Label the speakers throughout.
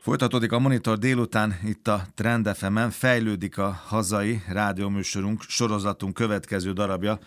Speaker 1: Folytatódik a monitor délután itt a Trend fm fejlődik a hazai rádióműsorunk, sorozatunk következő darabja,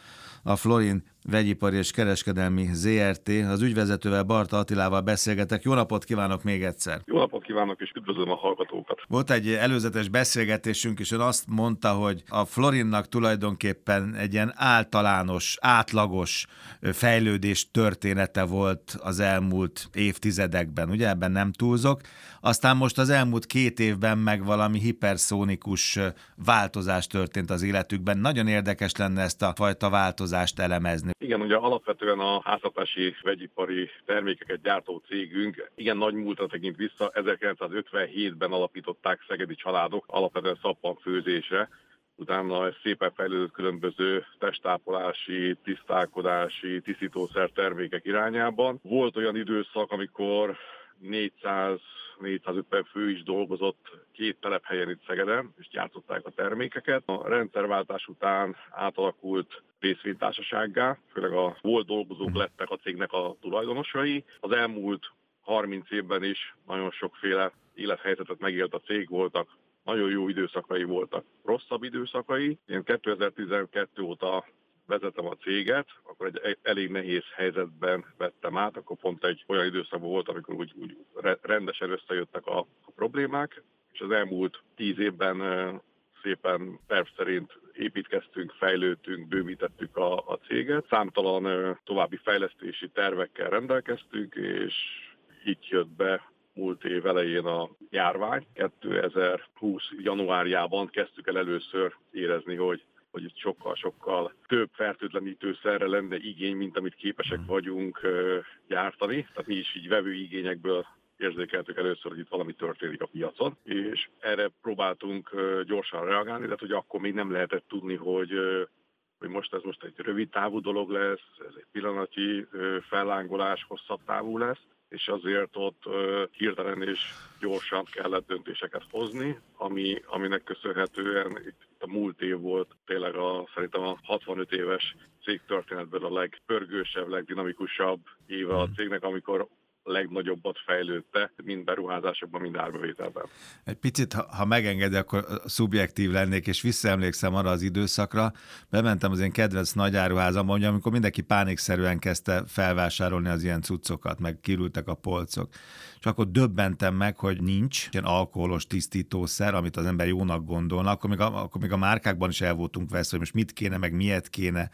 Speaker 1: a Florin Vegyipari és Kereskedelmi ZRT. Az ügyvezetővel Barta Attilával beszélgetek. Jó napot kívánok még egyszer!
Speaker 2: Jó napot kívánok, és üdvözlöm a hallgatókat!
Speaker 1: Volt egy előzetes beszélgetésünk, és ön azt mondta, hogy a Florinnak tulajdonképpen egy ilyen általános, átlagos fejlődés története volt az elmúlt évtizedekben. Ugye ebben nem túlzok. Aztán most az elmúlt két évben meg valami hiperszónikus változás történt az életükben. Nagyon érdekes lenne ezt a fajta változást elemezni.
Speaker 2: Igen, ugye alapvetően a háztartási vegyipari termékeket gyártó cégünk igen nagy múltra tekint vissza. 1957-ben alapították szegedi családok alapvetően főzésre. utána ez szépen fejlődött különböző testápolási, tisztálkodási, tisztítószer termékek irányában. Volt olyan időszak, amikor 400 450 fő is dolgozott két telephelyen itt Szegeden, és gyártották a termékeket. A rendszerváltás után átalakult részvénytársasággá, főleg a volt dolgozók lettek a cégnek a tulajdonosai. Az elmúlt 30 évben is nagyon sokféle élethelyzetet megélt a cég, voltak nagyon jó időszakai voltak, rosszabb időszakai. Én 2012 óta vezetem a céget, akkor egy elég nehéz helyzetben vettem át, akkor pont egy olyan időszakban volt, amikor úgy, úgy rendesen összejöttek a, a problémák, és az elmúlt tíz évben szépen terv szerint építkeztünk, fejlődtünk, bővítettük a, a céget. Számtalan további fejlesztési tervekkel rendelkeztünk, és itt jött be múlt év elején a járvány. 2020 januárjában kezdtük el először érezni, hogy hogy itt sokkal-sokkal több fertőtlenítőszerre lenne igény, mint amit képesek hmm. vagyunk gyártani. Tehát mi is így vevő igényekből érzékeltük először, hogy itt valami történik a piacon, és erre próbáltunk gyorsan reagálni, de hogy akkor még nem lehetett tudni, hogy hogy most ez most egy rövid távú dolog lesz, ez egy pillanati fellángolás, hosszabb távú lesz, és azért ott hirtelen és gyorsan kellett döntéseket hozni, ami, aminek köszönhetően itt a múlt év volt tényleg a, szerintem a 65 éves cég történetből a legpörgősebb, legdinamikusabb éve a hmm. cégnek, amikor legnagyobbat fejlődte, mind beruházásokban, mind árbevételben.
Speaker 1: Egy picit, ha, ha megengedi, akkor szubjektív lennék, és visszaemlékszem arra az időszakra, bementem az én kedvenc nagyáruházamba, amikor mindenki pánikszerűen kezdte felvásárolni az ilyen cuccokat, meg kirültek a polcok. És akkor döbbentem meg, hogy nincs ilyen alkoholos tisztítószer, amit az ember jónak gondolna, akkor még a, akkor még a márkákban is el voltunk vesz, hogy most mit kéne, meg miért kéne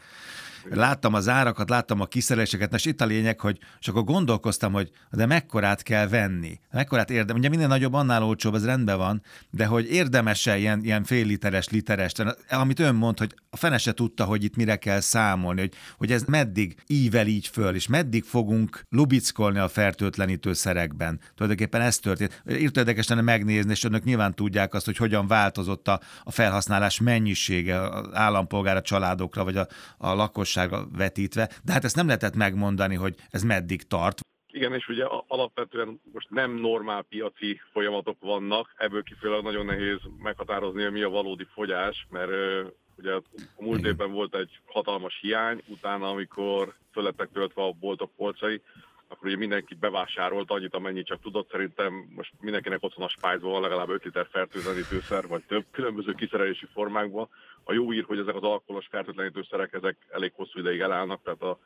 Speaker 1: láttam az árakat, láttam a kiszereléseket, és itt a lényeg, hogy és akkor gondolkoztam, hogy de mekkorát kell venni, mekkorát érdem, ugye minél nagyobb, annál olcsóbb, ez rendben van, de hogy érdemes-e ilyen, ilyen fél literes, literes, amit ön mond, hogy a fene se tudta, hogy itt mire kell számolni, hogy, hogy ez meddig ível így föl, és meddig fogunk lubickolni a fertőtlenítő szerekben. Tulajdonképpen ez történt. Írt érdekes lenne megnézni, és önök nyilván tudják azt, hogy hogyan változott a, a felhasználás mennyisége az állampolgár, családokra, vagy a, a lakos lakosságra vetítve, de hát ezt nem lehetett megmondani, hogy ez meddig tart.
Speaker 2: Igen, és ugye alapvetően most nem normál piaci folyamatok vannak, ebből kifolyólag nagyon nehéz meghatározni, hogy mi a valódi fogyás, mert ugye a múlt évben volt egy hatalmas hiány, utána, amikor fölettek töltve a boltok polcai, akkor ugye mindenki bevásárolt annyit, amennyit csak tudott. Szerintem most mindenkinek otthon a spájzban van legalább 5 liter fertőtlenítőszer, vagy több különböző kiszerelési formákban. A jó ír, hogy ezek az alkoholos fertőtlenítőszerek ezek elég hosszú ideig elállnak, tehát a,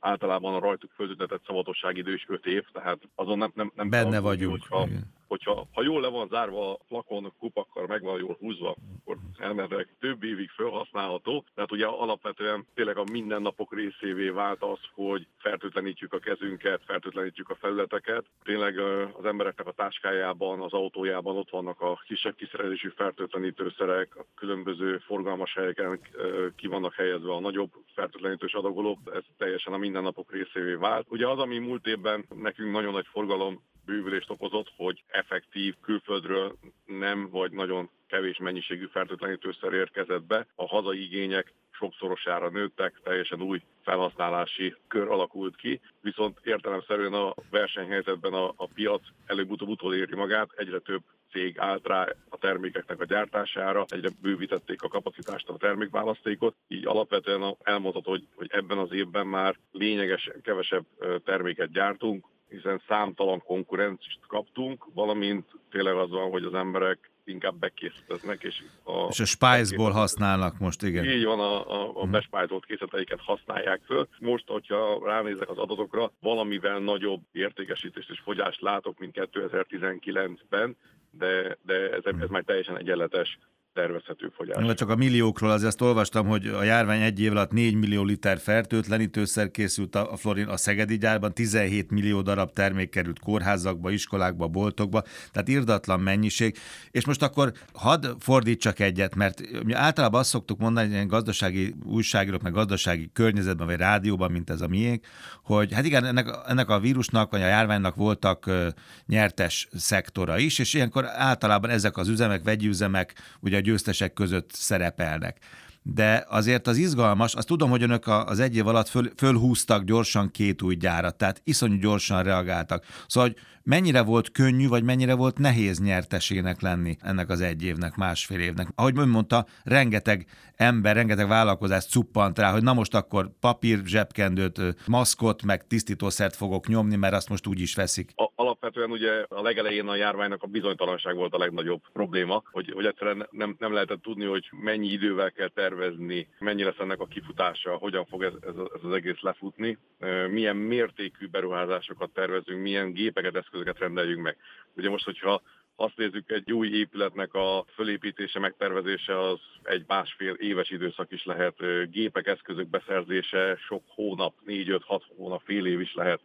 Speaker 2: általában a rajtuk föltüntetett szabadosságidő is 5 év, tehát azon nem, nem, nem
Speaker 1: Benne vagyunk.
Speaker 2: Hogyha, hogyha ha jól le van zárva a flakon, kupakkal meg van jól húzva, akkor elmedek több évig felhasználható. Tehát ugye alapvetően tényleg a mindennapok részévé vált az, hogy fertőtlenítjük a kezünket, fertőtlenítjük a felületeket. Tényleg az embereknek a táskájában, az autójában ott vannak a kisebb kiszerelésű fertőtlenítőszerek, a különböző forgalmas helyeken ki vannak helyezve a nagyobb fertőtlenítős adagolók, ez teljesen a mindennapok részévé vált. Ugye az, ami múlt évben nekünk nagyon nagy forgalom bővülést okozott, hogy effektív külföldről nem vagy nagyon kevés mennyiségű fertőtlenítőszer érkezett be. A hazai igények sokszorosára nőttek, teljesen új felhasználási kör alakult ki, viszont értelemszerűen a versenyhelyzetben a, a piac előbb-utóbb utoléri magát, egyre több cég állt rá a termékeknek a gyártására, egyre bővítették a kapacitást, a termékválasztékot, így alapvetően elmondható, hogy, hogy ebben az évben már lényegesen kevesebb terméket gyártunk, hiszen számtalan konkurencist kaptunk, valamint tényleg az van, hogy az emberek inkább bekészíteznek. És
Speaker 1: a, és a Spice-ból használnak most, igen.
Speaker 2: Így van, a, a, a hmm. bespájzolt készleteiket használják föl. Most, hogyha ránézek az adatokra, valamivel nagyobb értékesítést és fogyást látok, mint 2019-ben, de, de ez, ez már teljesen egyenletes tervezhető fogyás.
Speaker 1: Ja, csak a milliókról azért azt olvastam, hogy a járvány egy év alatt 4 millió liter fertőtlenítőszer készült a, Florin a Szegedi gyárban, 17 millió darab termék került kórházakba, iskolákba, boltokba, tehát irdatlan mennyiség. És most akkor hadd fordítsak egyet, mert általában azt szoktuk mondani, hogy ilyen gazdasági újságírók, meg gazdasági környezetben, vagy rádióban, mint ez a miénk, hogy hát igen, ennek, ennek a vírusnak, vagy a járványnak voltak nyertes szektora is, és ilyenkor általában ezek az üzemek, vegyi üzemek, ugye a győztesek között szerepelnek. De azért az izgalmas, azt tudom, hogy önök az egy év alatt föl, fölhúztak gyorsan két új gyárat, tehát iszonyú gyorsan reagáltak. Szóval, hogy mennyire volt könnyű, vagy mennyire volt nehéz nyertesének lenni ennek az egy évnek, másfél évnek. Ahogy ön mondta, rengeteg ember, rengeteg vállalkozás cuppant rá, hogy na most akkor papír, zsebkendőt, maszkot, meg tisztítószert fogok nyomni, mert azt most úgy is veszik.
Speaker 2: A, alapvetően ugye a legelején a járványnak a bizonytalanság volt a legnagyobb probléma, hogy, hogy egyszerűen nem, nem lehetett tudni, hogy mennyi idővel kell tervezni, mennyi lesz ennek a kifutása, hogyan fog ez, ez, ez az egész lefutni, milyen mértékű beruházásokat tervezünk, milyen gépeket, eszközöket rendeljünk meg. Ugye most, hogyha azt nézzük, egy új épületnek a fölépítése, megtervezése az egy másfél éves időszak is lehet, gépek, eszközök beszerzése sok hónap, négy, öt, hat hónap, fél év is lehet.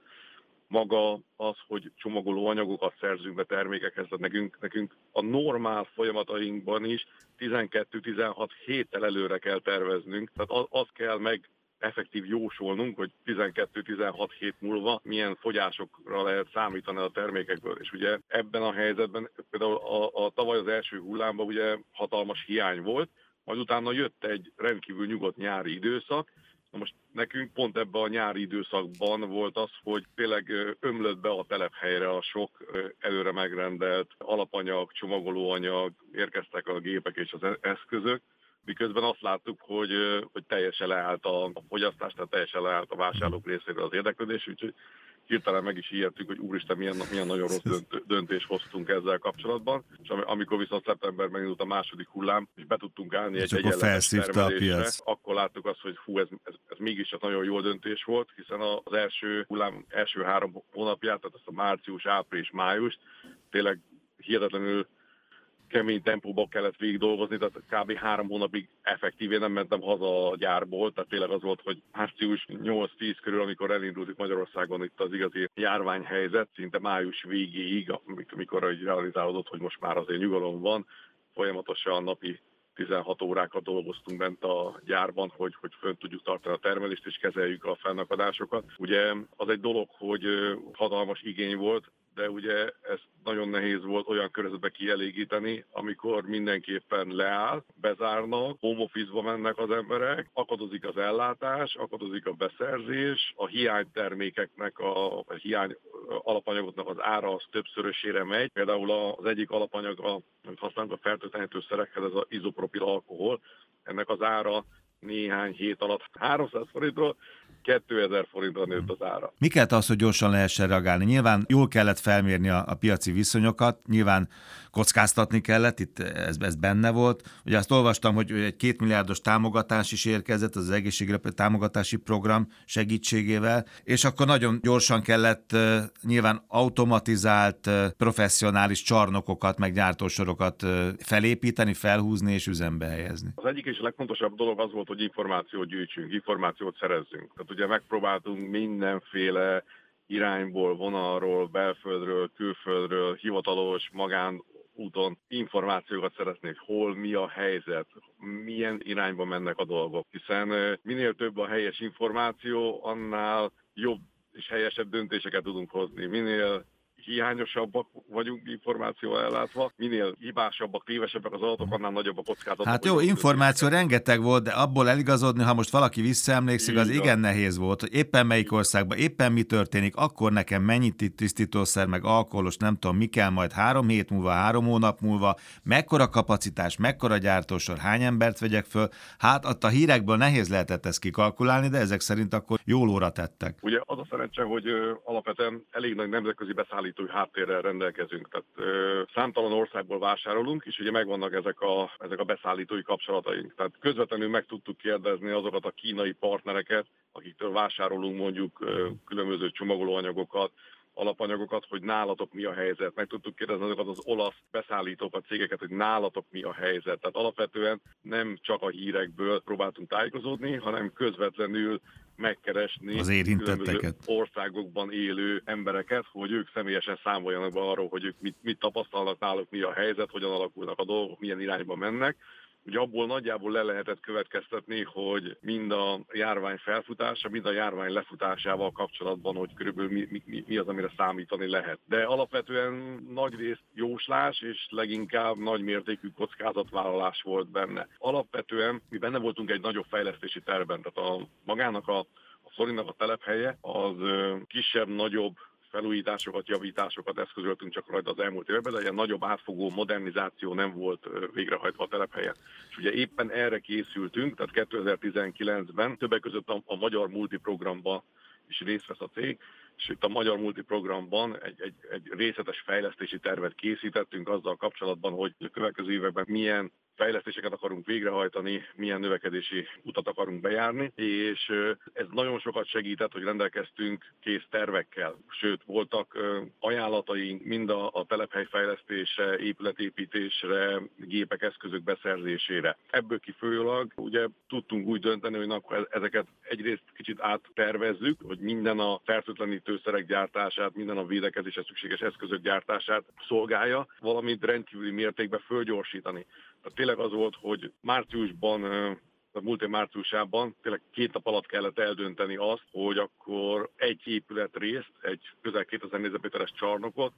Speaker 2: Maga az, hogy csomagoló anyagokat szerzünk be termékekhez, tehát nekünk, nekünk a normál folyamatainkban is 12-16 héttel előre kell terveznünk, tehát az, az kell meg effektív jósolnunk, hogy 12-16 hét múlva milyen fogyásokra lehet számítani a termékekből. És ugye ebben a helyzetben például a, a tavaly az első hullámban ugye hatalmas hiány volt, majd utána jött egy rendkívül nyugodt nyári időszak, Na most nekünk pont ebben a nyári időszakban volt az, hogy tényleg ömlött be a telephelyre a sok előre megrendelt alapanyag, csomagolóanyag, érkeztek a gépek és az e-, eszközök, miközben azt láttuk, hogy, hogy teljesen leállt a, a fogyasztás, tehát teljesen leállt a vásárlók részéről az érdeklődés, úgyhogy hirtelen meg is ijedtük, hogy úristen, milyen, milyen nagyon rossz döntés hoztunk ezzel kapcsolatban. És amikor viszont szeptemberben megindult a második hullám, és be tudtunk állni egy egyenletes termelésre, akkor láttuk azt, hogy fú, ez, ez, ez mégis egy nagyon jó döntés volt, hiszen az első hullám első három hónapját, tehát ezt a március, április, május, tényleg hihetetlenül kemény tempóba kellett végig dolgozni, tehát kb. három hónapig effektíven nem mentem haza a gyárból, tehát tényleg az volt, hogy március 8-10 körül, amikor elindult Magyarországon itt az igazi járványhelyzet, szinte május végéig, amikor realizálódott, hogy most már azért nyugalom van, folyamatosan napi 16 órákat dolgoztunk bent a gyárban, hogy, hogy fönn tudjuk tartani a termelést és kezeljük a fennakadásokat. Ugye az egy dolog, hogy hatalmas igény volt, de ugye ez nagyon nehéz volt olyan körzetbe kielégíteni, amikor mindenképpen leáll, bezárnak, home office mennek az emberek, akadozik az ellátás, akadozik a beszerzés, a hiánytermékeknek, a, a hiány alapanyagoknak az ára az többszörösére megy. Például az egyik alapanyag, amit használunk a fertőtlenítőszerekhez, ez az izopropil alkohol, ennek az ára néhány hét alatt 300 forintról 2000 forintra nőtt az ára.
Speaker 1: Mi kellett az, hogy gyorsan lehessen reagálni? Nyilván jól kellett felmérni a, a piaci viszonyokat, nyilván kockáztatni kellett, itt ez, ez benne volt. Ugye azt olvastam, hogy egy két milliárdos támogatás is érkezett az egészségre támogatási program segítségével, és akkor nagyon gyorsan kellett nyilván automatizált, professzionális csarnokokat, meg gyártósorokat felépíteni, felhúzni és üzembe helyezni.
Speaker 2: Az egyik és legfontosabb dolog az volt, hogy információt gyűjtsünk, információt szerezzünk. Tehát ugye megpróbáltunk mindenféle irányból, vonalról, belföldről, külföldről, hivatalos, magán úton információkat szeretnék, hol, mi a helyzet, milyen irányba mennek a dolgok. Hiszen minél több a helyes információ, annál jobb és helyesebb döntéseket tudunk hozni. Minél hiányosabbak vagyunk információval ellátva, minél hibásabbak, tévesebbek az adatok, annál nagyobb a kockázat.
Speaker 1: Hát jó, információ rengeteg volt, de abból eligazodni, ha most valaki visszaemlékszik, az igen nehéz volt, hogy éppen melyik országban, éppen mi történik, akkor nekem mennyit tisztítószer, meg alkoholos, nem tudom, mi kell majd három hét múlva, három hónap múlva, mekkora kapacitás, mekkora gyártósor, hány embert vegyek föl. Hát ott a hírekből nehéz lehetett ezt kikalkulálni, de ezek szerint akkor jól óra tettek.
Speaker 2: Ugye az a szerencse, hogy alapvetően elég nagy nemzetközi beszállítói háttérrel rendelkezünk. Tehát ö, számtalan országból vásárolunk, és ugye megvannak ezek a, ezek a beszállítói kapcsolataink. Tehát közvetlenül meg tudtuk kérdezni azokat a kínai partnereket, akiktől vásárolunk mondjuk ö, különböző csomagolóanyagokat, alapanyagokat, hogy nálatok mi a helyzet. Meg tudtuk kérdezni azokat az olasz beszállítókat, cégeket, hogy nálatok mi a helyzet. Tehát alapvetően nem csak a hírekből próbáltunk tájékozódni, hanem közvetlenül megkeresni
Speaker 1: az érintetteket.
Speaker 2: országokban élő embereket, hogy ők személyesen számoljanak be arról, hogy ők mit, mit tapasztalnak náluk, mi a helyzet, hogyan alakulnak a dolgok, milyen irányba mennek, Ugye abból nagyjából le lehetett következtetni, hogy mind a járvány felfutása, mind a járvány lefutásával kapcsolatban, hogy körülbelül mi, mi, mi az, amire számítani lehet. De alapvetően nagy részt jóslás és leginkább nagy mértékű kockázatvállalás volt benne. Alapvetően mi benne voltunk egy nagyobb fejlesztési terben, tehát a magának a a Szorinak a telephelye az kisebb-nagyobb felújításokat, javításokat eszközöltünk csak rajta az elmúlt években, de ilyen nagyobb átfogó modernizáció nem volt végrehajtva a telephelyen. És ugye éppen erre készültünk, tehát 2019-ben többek között a, a Magyar Multiprogramban is részt vesz a cég, és itt a Magyar Multiprogramban egy, egy, egy részletes fejlesztési tervet készítettünk azzal kapcsolatban, hogy a következő években milyen fejlesztéseket akarunk végrehajtani, milyen növekedési utat akarunk bejárni, és ez nagyon sokat segített, hogy rendelkeztünk kész tervekkel. Sőt, voltak ajánlataink mind a, a telephelyfejlesztésre, épületépítésre, gépek, eszközök beszerzésére. Ebből kifolyólag ugye tudtunk úgy dönteni, hogy akkor ezeket egyrészt kicsit áttervezzük, hogy minden a fertőtlenítőszerek gyártását, minden a védekezésre szükséges eszközök gyártását szolgálja, valamint rendkívüli mértékben fölgyorsítani. Tényleg az volt, hogy márciusban a múlt év márciusában tényleg két nap alatt kellett eldönteni azt, hogy akkor egy épületrészt, egy közel 2000 négyzetméteres csarnokot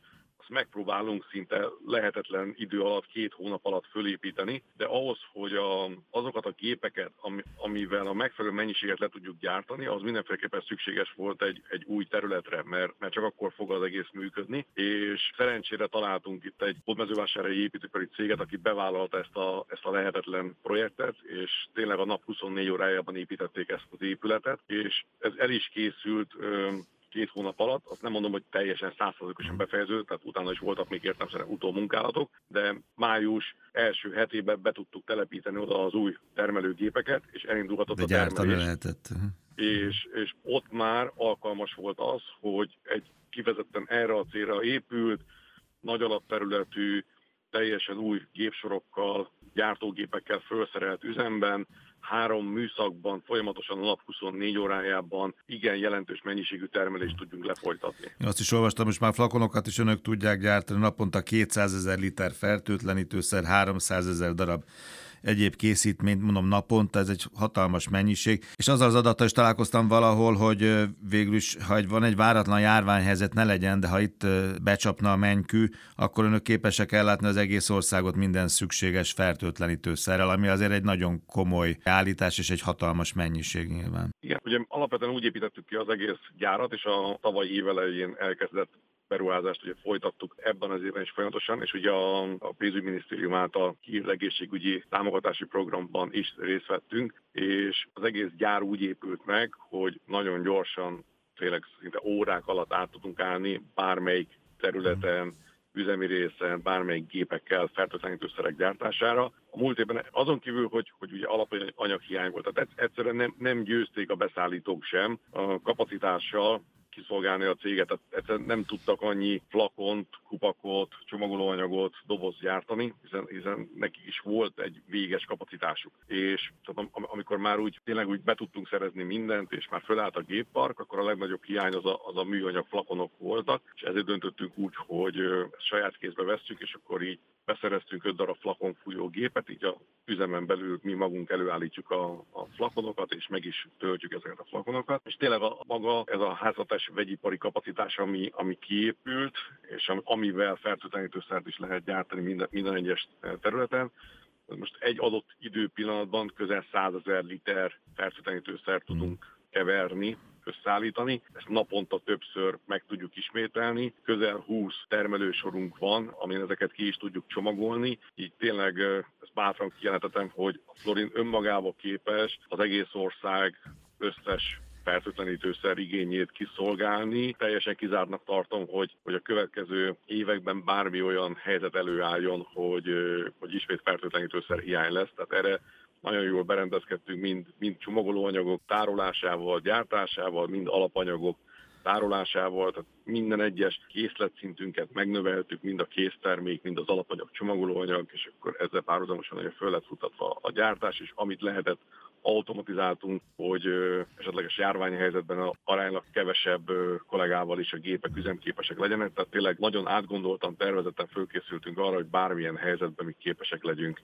Speaker 2: megpróbálunk szinte lehetetlen idő alatt, két hónap alatt fölépíteni, de ahhoz, hogy a, azokat a gépeket, ami, amivel a megfelelő mennyiséget le tudjuk gyártani, az mindenféleképpen szükséges volt egy, egy új területre, mert, mert csak akkor fog az egész működni, és szerencsére találtunk itt egy hódmezővásárhelyi építőipari céget, aki bevállalta ezt a, ezt a lehetetlen projektet, és tényleg a nap 24 órájában építették ezt az épületet, és ez el is készült két hónap alatt, azt nem mondom, hogy teljesen százszerzalékosan mm. befejező, tehát utána is voltak még értelmszerűen utómunkálatok, de május első hetében be tudtuk telepíteni oda az új termelőgépeket, és elindulhatott de a termelés.
Speaker 1: lehetett.
Speaker 2: És, és ott már alkalmas volt az, hogy egy kifejezetten erre a célra épült, nagy alapterületű, teljesen új gépsorokkal, gyártógépekkel felszerelt üzemben három műszakban, folyamatosan a nap 24 órájában igen jelentős mennyiségű termelést tudjunk lefolytatni.
Speaker 1: Azt is olvastam, most már flakonokat is önök tudják gyártani, naponta 200 ezer liter fertőtlenítőszer, 300 ezer darab egyéb készítményt, mondom naponta, ez egy hatalmas mennyiség. És azzal az adattal is találkoztam valahol, hogy végül is, ha van egy váratlan járványhelyzet, ne legyen, de ha itt becsapna a menykű, akkor önök képesek ellátni az egész országot minden szükséges fertőtlenítőszerrel, ami azért egy nagyon komoly állítás és egy hatalmas mennyiség nyilván.
Speaker 2: Igen, ugye alapvetően úgy építettük ki az egész gyárat, és a tavalyi év elején elkezdett beruházást ugye folytattuk ebben az évben is folyamatosan, és ugye a, a pénzügyminisztérium által kiírt egészségügyi támogatási programban is részt vettünk, és az egész gyár úgy épült meg, hogy nagyon gyorsan, tényleg szinte órák alatt át tudunk állni bármelyik területen, üzemi részen, bármelyik gépekkel fertőtlenítőszerek gyártására. A múlt évben azon kívül, hogy, hogy ugye alapanyaghiány volt, tehát egyszerűen nem, nem győzték a beszállítók sem a kapacitással, kiszolgálni a céget, tehát nem tudtak annyi flakont, kupakot, csomagolóanyagot, doboz gyártani, hiszen, hiszen nekik is volt egy véges kapacitásuk. És tehát, amikor már úgy tényleg úgy be tudtunk szerezni mindent, és már fölállt a géppark, akkor a legnagyobb hiány az a, az a műanyag flakonok voltak, és ezért döntöttünk úgy, hogy saját kézbe vesztjük, és akkor így beszereztünk öt darab flakon fújó gépet, így a üzemen belül mi magunk előállítjuk a, a flakonokat, és meg is töltjük ezeket a flakonokat. És tényleg a, maga ez a háztartási vegyipari kapacitás, ami, ami kiépült, és amivel fertőtlenítőszert is lehet gyártani minden, minden egyes területen. Most egy adott időpillanatban közel 100 ezer liter fertőtlenítőszert tudunk keverni, összeállítani. Ezt naponta többször meg tudjuk ismételni. Közel 20 termelősorunk van, amin ezeket ki is tudjuk csomagolni. Így tényleg ezt bátran kijelentetem, hogy a Florin önmagába képes az egész ország összes fertőtlenítőszer igényét kiszolgálni. Teljesen kizártnak tartom, hogy, hogy a következő években bármi olyan helyzet előálljon, hogy, hogy ismét fertőtlenítőszer hiány lesz. Tehát erre nagyon jól berendezkedtünk mind, mind csomagolóanyagok tárolásával, gyártásával, mind alapanyagok tárolásával, tehát minden egyes készletszintünket megnöveltük, mind a késztermék, mind az alapanyag csomagolóanyag, és akkor ezzel párhuzamosan nagyon föl lett futatva a gyártás, és amit lehetett, automatizáltunk, hogy esetleges járványhelyzetben a aránylag kevesebb kollégával is a gépek üzemképesek legyenek, tehát tényleg nagyon átgondoltan, tervezetten fölkészültünk arra, hogy bármilyen helyzetben mi képesek legyünk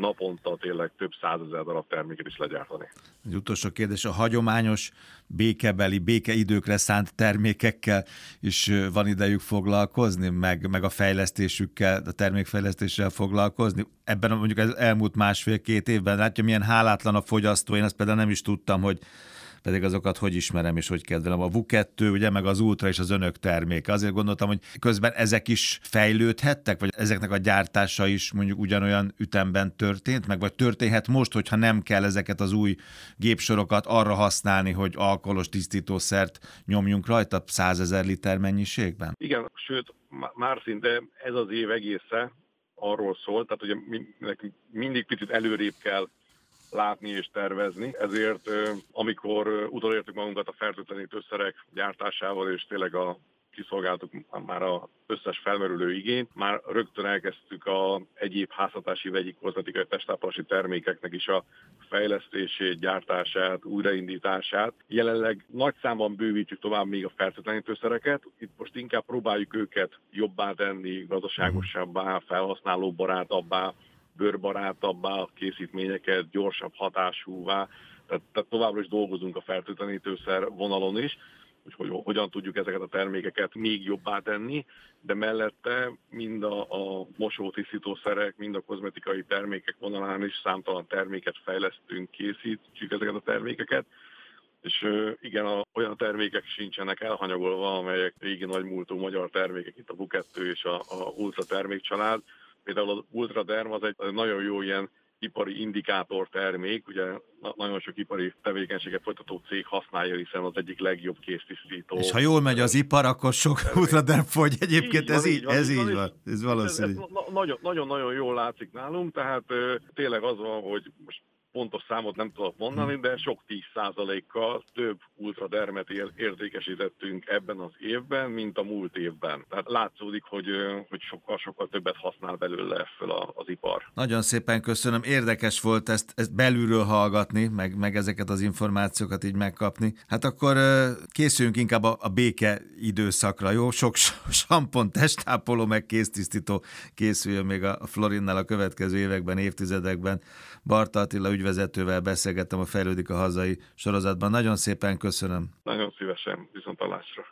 Speaker 2: naponta tényleg több százezer darab terméket is legyártani.
Speaker 1: Egy utolsó kérdés, a hagyományos békebeli, békeidőkre szánt termékekkel is van idejük foglalkozni, meg, meg a fejlesztésükkel, a termékfejlesztéssel foglalkozni? Ebben mondjuk az elmúlt másfél-két évben látja, milyen hálátlan a fogyasztó, én ezt például nem is tudtam, hogy pedig azokat hogy ismerem és hogy kedvelem. A VU2, ugye, meg az Ultra és az önök terméke. Azért gondoltam, hogy közben ezek is fejlődhettek, vagy ezeknek a gyártása is mondjuk ugyanolyan ütemben történt, meg vagy történhet most, hogyha nem kell ezeket az új gépsorokat arra használni, hogy alkoholos tisztítószert nyomjunk rajta százezer liter mennyiségben?
Speaker 2: Igen, sőt, már szinte ez az év egésze arról szól, tehát ugye mindig picit előrébb kell látni és tervezni. Ezért amikor utolértük magunkat a fertőtlenítőszerek gyártásával, és tényleg a kiszolgáltuk már az összes felmerülő igényt. Már rögtön elkezdtük a egyéb házhatási vegyi kozmetikai testápolási termékeknek is a fejlesztését, gyártását, újraindítását. Jelenleg nagy számban bővítjük tovább még a fertőtlenítőszereket. Itt most inkább próbáljuk őket jobbá tenni, gazdaságosabbá, felhasználóbarátabbá, bőrbarátabbá a készítményeket, gyorsabb hatásúvá, tehát, tehát továbbra is dolgozunk a fertőtlenítőszer vonalon is, hogy, hogy hogyan tudjuk ezeket a termékeket még jobbá tenni, de mellette mind a, a mosótisztítószerek, mind a kozmetikai termékek vonalán is számtalan terméket fejlesztünk, készítjük ezeket a termékeket, és igen, a, olyan termékek sincsenek elhanyagolva, amelyek régi nagymúltú magyar termékek, itt a Bukettő és a, a Ultra termékcsalád, Például az Ultraderm az egy nagyon jó ilyen ipari indikátor termék, ugye nagyon sok ipari tevékenységet folytató cég használja, hiszen az egyik legjobb kéztisztító.
Speaker 1: És ha jól megy az ipar, akkor sok ultraderm fogy egyébként, így ez így, ez így van, van, ez valószínű.
Speaker 2: Nagyon-nagyon jól látszik nálunk, tehát tényleg az van, hogy most pontos számot nem tudok mondani, de sok 10 százalékkal több ultradermet értékesítettünk ebben az évben, mint a múlt évben. Tehát látszódik, hogy, hogy sokkal-sokkal többet használ belőle föl az ipar.
Speaker 1: Nagyon szépen köszönöm. Érdekes volt ezt, ezt belülről hallgatni, meg, meg ezeket az információkat így megkapni. Hát akkor készüljünk inkább a, a béke időszakra, jó? Sok sampon, testápoló, meg kéztisztító készüljön még a Florinnál a következő években, évtizedekben. Barta Attila ügyvezetővel beszélgettem a Fejlődik a hazai sorozatban. Nagyon szépen köszönöm.
Speaker 2: Nagyon szívesen, viszont találásra.